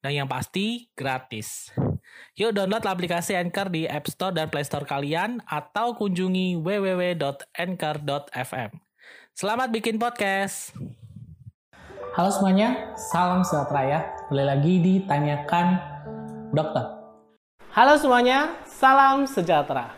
Dan yang pasti, gratis. Yuk download aplikasi Anchor di App Store dan Play Store kalian atau kunjungi www.anchor.fm. Selamat bikin podcast! Halo semuanya, salam sejahtera ya. Kembali lagi ditanyakan dokter. Halo semuanya, salam sejahtera.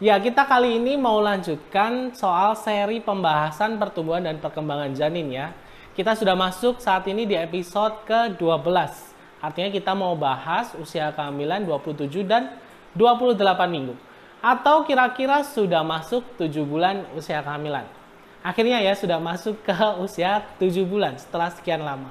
Ya, kita kali ini mau lanjutkan soal seri pembahasan pertumbuhan dan perkembangan janin ya. Kita sudah masuk saat ini di episode ke-12. Artinya kita mau bahas usia kehamilan 27 dan 28 minggu. Atau kira-kira sudah masuk 7 bulan usia kehamilan. Akhirnya ya sudah masuk ke usia 7 bulan setelah sekian lama.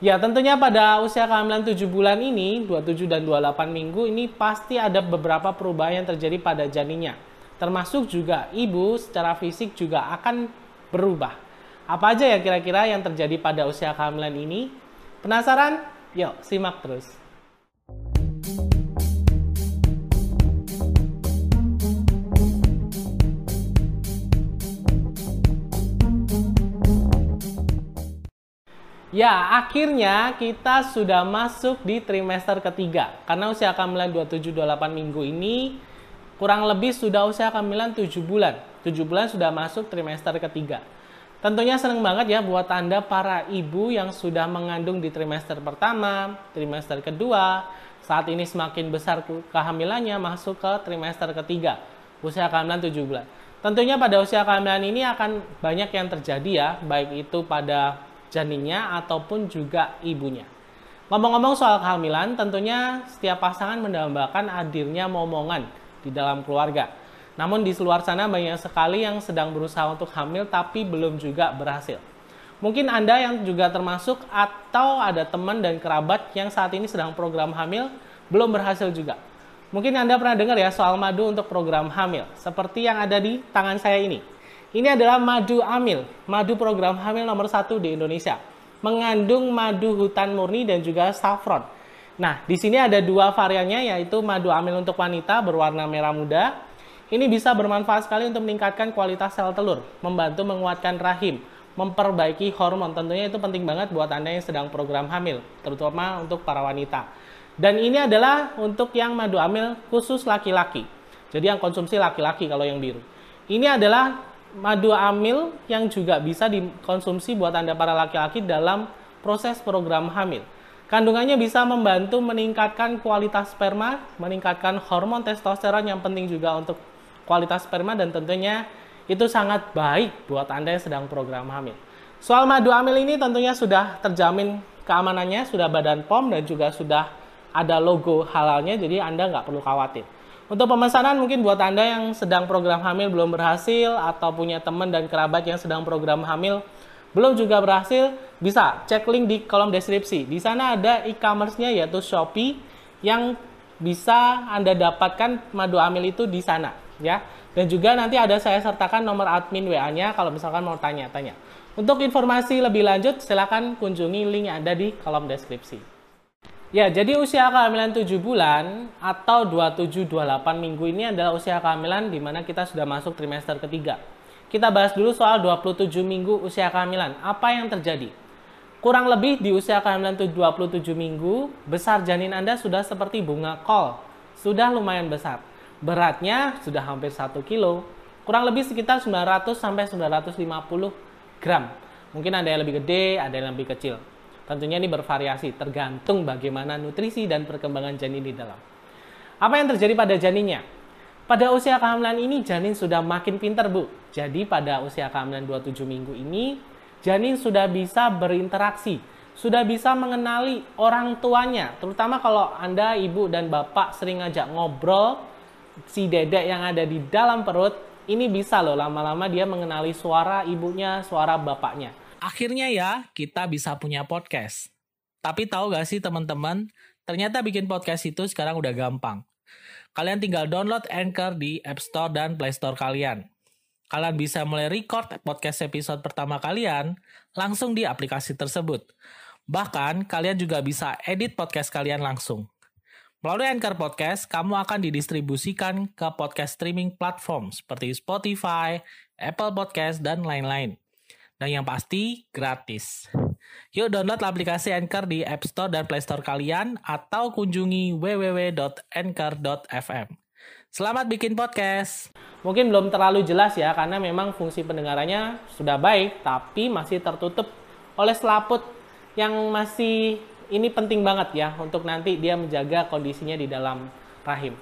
Ya tentunya pada usia kehamilan 7 bulan ini, 27 dan 28 minggu ini pasti ada beberapa perubahan yang terjadi pada janinnya. Termasuk juga ibu secara fisik juga akan berubah. Apa aja ya kira-kira yang terjadi pada usia kehamilan ini? Penasaran? Yuk simak terus. Ya, akhirnya kita sudah masuk di trimester ketiga. Karena usia kehamilan 27-28 minggu ini kurang lebih sudah usia kehamilan 7 bulan. 7 bulan sudah masuk trimester ketiga. Tentunya senang banget ya buat Anda para ibu yang sudah mengandung di trimester pertama, trimester kedua, saat ini semakin besar kehamilannya masuk ke trimester ketiga, usia kehamilan 7 bulan. Tentunya pada usia kehamilan ini akan banyak yang terjadi ya, baik itu pada janinnya ataupun juga ibunya. Ngomong-ngomong soal kehamilan, tentunya setiap pasangan mendambakan hadirnya momongan di dalam keluarga. Namun di luar sana banyak sekali yang sedang berusaha untuk hamil tapi belum juga berhasil. Mungkin Anda yang juga termasuk atau ada teman dan kerabat yang saat ini sedang program hamil belum berhasil juga. Mungkin Anda pernah dengar ya soal madu untuk program hamil, seperti yang ada di tangan saya ini. Ini adalah madu amil, madu program hamil nomor satu di Indonesia. Mengandung madu hutan murni dan juga saffron. Nah, di sini ada dua variannya yaitu madu amil untuk wanita berwarna merah muda. Ini bisa bermanfaat sekali untuk meningkatkan kualitas sel telur, membantu menguatkan rahim, memperbaiki hormon. Tentunya itu penting banget buat Anda yang sedang program hamil, terutama untuk para wanita. Dan ini adalah untuk yang madu amil khusus laki-laki. Jadi yang konsumsi laki-laki kalau yang biru. Ini adalah madu amil yang juga bisa dikonsumsi buat Anda para laki-laki dalam proses program hamil. Kandungannya bisa membantu meningkatkan kualitas sperma, meningkatkan hormon testosteron yang penting juga untuk kualitas sperma dan tentunya itu sangat baik buat Anda yang sedang program hamil. Soal madu amil ini tentunya sudah terjamin keamanannya, sudah badan POM dan juga sudah ada logo halalnya, jadi Anda nggak perlu khawatir. Untuk pemesanan mungkin buat Anda yang sedang program hamil belum berhasil atau punya teman dan kerabat yang sedang program hamil belum juga berhasil, bisa cek link di kolom deskripsi. Di sana ada e-commerce-nya yaitu Shopee yang bisa Anda dapatkan madu hamil itu di sana ya. Dan juga nanti ada saya sertakan nomor admin WA-nya kalau misalkan mau tanya-tanya. Untuk informasi lebih lanjut silakan kunjungi link yang ada di kolom deskripsi. Ya, jadi usia kehamilan 7 bulan atau 27-28 minggu ini adalah usia kehamilan di mana kita sudah masuk trimester ketiga. Kita bahas dulu soal 27 minggu usia kehamilan. Apa yang terjadi? Kurang lebih di usia kehamilan 27 minggu, besar janin Anda sudah seperti bunga kol. Sudah lumayan besar. Beratnya sudah hampir 1 kilo. Kurang lebih sekitar 900 sampai 950 gram. Mungkin ada yang lebih gede, ada yang lebih kecil. Tentunya ini bervariasi, tergantung bagaimana nutrisi dan perkembangan janin di dalam. Apa yang terjadi pada janinnya? Pada usia kehamilan ini, janin sudah makin pintar, Bu. Jadi pada usia kehamilan 27 minggu ini, janin sudah bisa berinteraksi, sudah bisa mengenali orang tuanya. Terutama kalau Anda, ibu, dan bapak sering ngajak ngobrol, si dedek yang ada di dalam perut, ini bisa loh lama-lama dia mengenali suara ibunya, suara bapaknya. Akhirnya ya, kita bisa punya podcast. Tapi tahu gak sih teman-teman, Ternyata bikin podcast itu sekarang udah gampang. Kalian tinggal download Anchor di App Store dan Play Store kalian. Kalian bisa mulai record podcast episode pertama kalian langsung di aplikasi tersebut. Bahkan, kalian juga bisa edit podcast kalian langsung. Melalui Anchor Podcast, kamu akan didistribusikan ke podcast streaming platform seperti Spotify, Apple Podcast, dan lain-lain. Dan yang pasti, gratis. Yuk download aplikasi Anchor di App Store dan Play Store kalian atau kunjungi www.anchor.fm. Selamat bikin podcast. Mungkin belum terlalu jelas ya karena memang fungsi pendengarannya sudah baik tapi masih tertutup oleh selaput yang masih ini penting banget ya untuk nanti dia menjaga kondisinya di dalam rahim.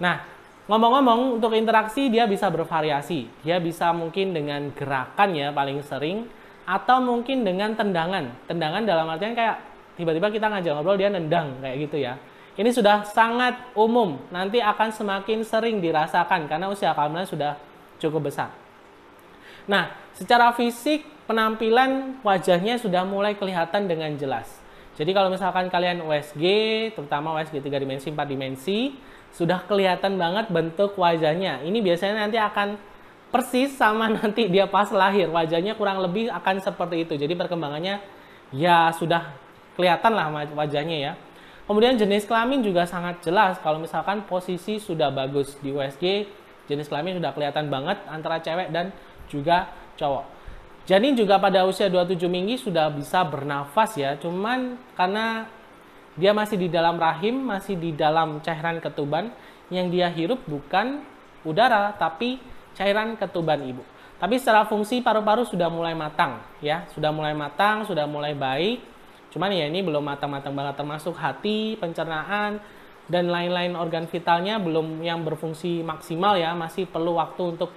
Nah, ngomong-ngomong untuk interaksi dia bisa bervariasi. Dia bisa mungkin dengan gerakan ya paling sering atau mungkin dengan tendangan. Tendangan dalam artian kayak tiba-tiba kita ngajak ngobrol dia nendang kayak gitu ya. Ini sudah sangat umum, nanti akan semakin sering dirasakan karena usia kehamilan sudah cukup besar. Nah, secara fisik penampilan wajahnya sudah mulai kelihatan dengan jelas. Jadi kalau misalkan kalian USG, terutama USG 3 dimensi, 4 dimensi, sudah kelihatan banget bentuk wajahnya. Ini biasanya nanti akan persis sama nanti dia pas lahir. Wajahnya kurang lebih akan seperti itu. Jadi perkembangannya ya sudah kelihatan lah wajahnya ya. Kemudian jenis kelamin juga sangat jelas. Kalau misalkan posisi sudah bagus di USG, jenis kelamin sudah kelihatan banget antara cewek dan juga cowok. Janin juga pada usia 27 minggu sudah bisa bernafas ya, cuman karena dia masih di dalam rahim, masih di dalam cairan ketuban, yang dia hirup bukan udara, tapi cairan ketuban ibu. Tapi secara fungsi paru-paru sudah mulai matang ya, sudah mulai matang, sudah mulai baik Cuman ya ini belum matang-matang banget termasuk hati, pencernaan, dan lain-lain organ vitalnya belum yang berfungsi maksimal ya, masih perlu waktu untuk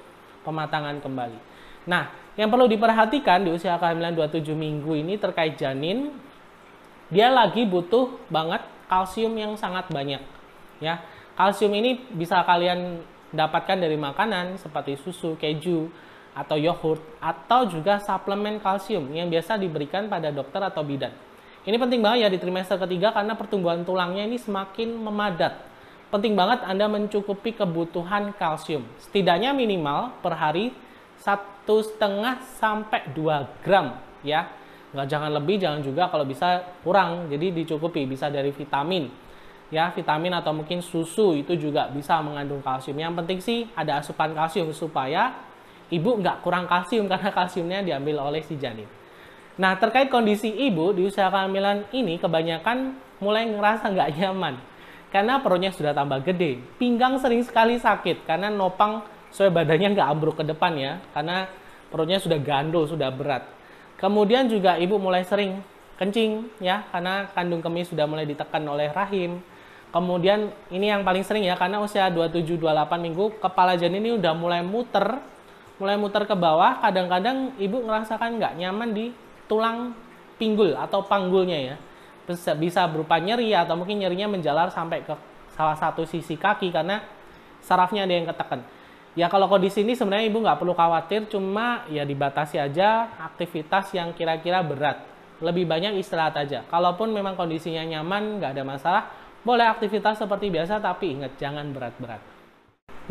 pematangan kembali. Nah, yang perlu diperhatikan di usia kehamilan 27 minggu ini terkait janin, dia lagi butuh banget kalsium yang sangat banyak. Ya, kalsium ini bisa kalian dapatkan dari makanan seperti susu, keju, atau yogurt, atau juga suplemen kalsium yang biasa diberikan pada dokter atau bidan. Ini penting banget ya di trimester ketiga karena pertumbuhan tulangnya ini semakin memadat. Penting banget Anda mencukupi kebutuhan kalsium. Setidaknya minimal per hari satu setengah sampai 2 gram ya. Nggak jangan lebih, jangan juga kalau bisa kurang. Jadi dicukupi bisa dari vitamin ya vitamin atau mungkin susu itu juga bisa mengandung kalsium. Yang penting sih ada asupan kalsium supaya ibu nggak kurang kalsium karena kalsiumnya diambil oleh si janin. Nah, terkait kondisi ibu di usia kehamilan ini kebanyakan mulai ngerasa nggak nyaman. Karena perutnya sudah tambah gede. Pinggang sering sekali sakit karena nopang supaya badannya nggak ambruk ke depan ya. Karena perutnya sudah gandul, sudah berat. Kemudian juga ibu mulai sering kencing ya karena kandung kemih sudah mulai ditekan oleh rahim. Kemudian ini yang paling sering ya karena usia 27-28 minggu kepala janin ini udah mulai muter, mulai muter ke bawah. Kadang-kadang ibu ngerasakan nggak nyaman di tulang pinggul atau panggulnya ya. Bisa, bisa berupa nyeri atau mungkin nyerinya menjalar sampai ke salah satu sisi kaki karena sarafnya ada yang ketekan. Ya kalau kondisi ini sebenarnya ibu nggak perlu khawatir, cuma ya dibatasi aja aktivitas yang kira-kira berat. Lebih banyak istirahat aja. Kalaupun memang kondisinya nyaman, nggak ada masalah, boleh aktivitas seperti biasa, tapi ingat jangan berat-berat.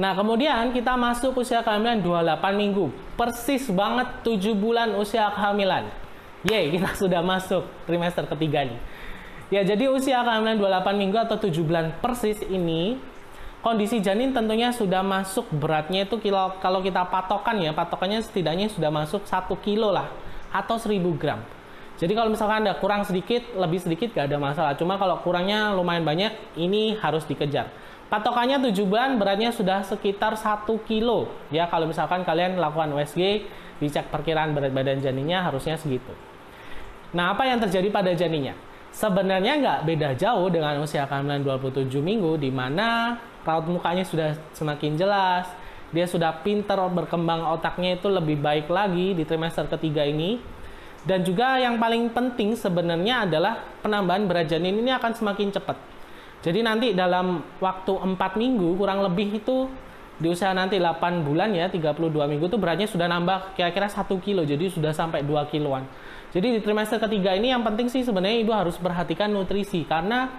Nah, kemudian kita masuk usia kehamilan 28 minggu. Persis banget 7 bulan usia kehamilan. Yeay, kita sudah masuk trimester ketiga nih. Ya, jadi usia kehamilan 28 minggu atau 7 bulan persis ini, kondisi janin tentunya sudah masuk beratnya itu kilo, kalau kita patokan ya, patokannya setidaknya sudah masuk 1 kilo lah, atau 1000 gram. Jadi kalau misalkan ada kurang sedikit, lebih sedikit gak ada masalah. Cuma kalau kurangnya lumayan banyak, ini harus dikejar. Patokannya 7 bulan, beratnya sudah sekitar 1 kilo. Ya, kalau misalkan kalian lakukan USG, dicek perkiraan berat badan janinnya harusnya segitu. Nah, apa yang terjadi pada janinnya? Sebenarnya nggak beda jauh dengan usia kehamilan 27 minggu, di mana raut mukanya sudah semakin jelas, dia sudah pinter berkembang otaknya itu lebih baik lagi di trimester ketiga ini. Dan juga yang paling penting sebenarnya adalah penambahan berat janin ini akan semakin cepat. Jadi nanti dalam waktu 4 minggu kurang lebih itu di usia nanti 8 bulan ya 32 minggu itu beratnya sudah nambah kira-kira 1 kilo jadi sudah sampai 2 kiloan jadi di trimester ketiga ini yang penting sih sebenarnya ibu harus perhatikan nutrisi karena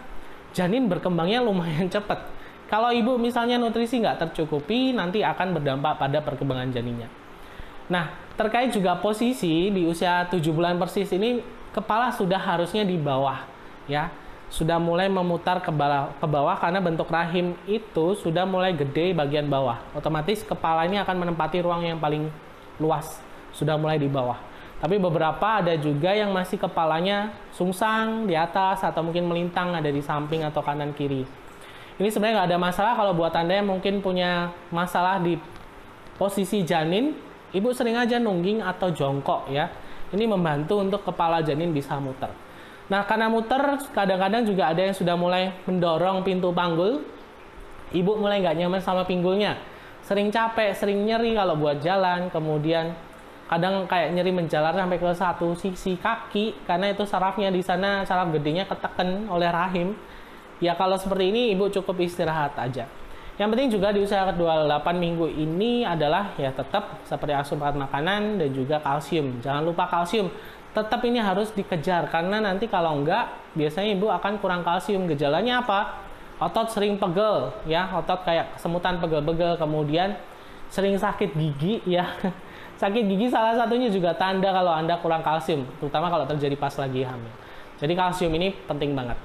janin berkembangnya lumayan cepat. Kalau ibu misalnya nutrisi nggak tercukupi, nanti akan berdampak pada perkembangan janinnya. Nah, terkait juga posisi di usia 7 bulan persis ini, kepala sudah harusnya di bawah, ya. Sudah mulai memutar ke bawah, ke bawah karena bentuk rahim itu sudah mulai gede bagian bawah. Otomatis kepala ini akan menempati ruang yang paling luas, sudah mulai di bawah. Tapi beberapa ada juga yang masih kepalanya sungsang di atas atau mungkin melintang ada di samping atau kanan kiri. Ini sebenarnya nggak ada masalah kalau buat anda yang mungkin punya masalah di posisi janin, ibu sering aja nungging atau jongkok ya. Ini membantu untuk kepala janin bisa muter. Nah, karena muter, kadang-kadang juga ada yang sudah mulai mendorong pintu panggul. Ibu mulai nggak nyaman sama pinggulnya. Sering capek, sering nyeri kalau buat jalan. Kemudian kadang kayak nyeri menjalar sampai ke satu sisi kaki. Karena itu sarafnya di sana, saraf gedenya ketekan oleh rahim. Ya kalau seperti ini, ibu cukup istirahat aja. Yang penting juga di usia kedua 8 minggu ini adalah ya tetap seperti asupan makanan dan juga kalsium. Jangan lupa kalsium. Tetap ini harus dikejar karena nanti kalau enggak biasanya ibu akan kurang kalsium. Gejalanya apa? Otot sering pegel ya. Otot kayak semutan pegel-pegel. Kemudian sering sakit gigi ya. Sakit gigi salah satunya juga tanda kalau anda kurang kalsium terutama kalau terjadi pas lagi hamil. Jadi kalsium ini penting banget.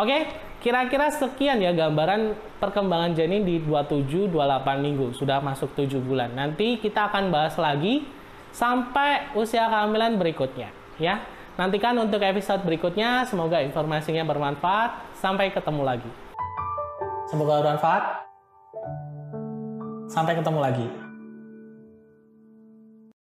Oke kira-kira sekian ya gambaran perkembangan janin di 27-28 minggu sudah masuk 7 bulan nanti kita akan bahas lagi sampai usia kehamilan berikutnya ya. Nantikan untuk episode berikutnya, semoga informasinya bermanfaat. Sampai ketemu lagi. Semoga bermanfaat. Sampai ketemu lagi.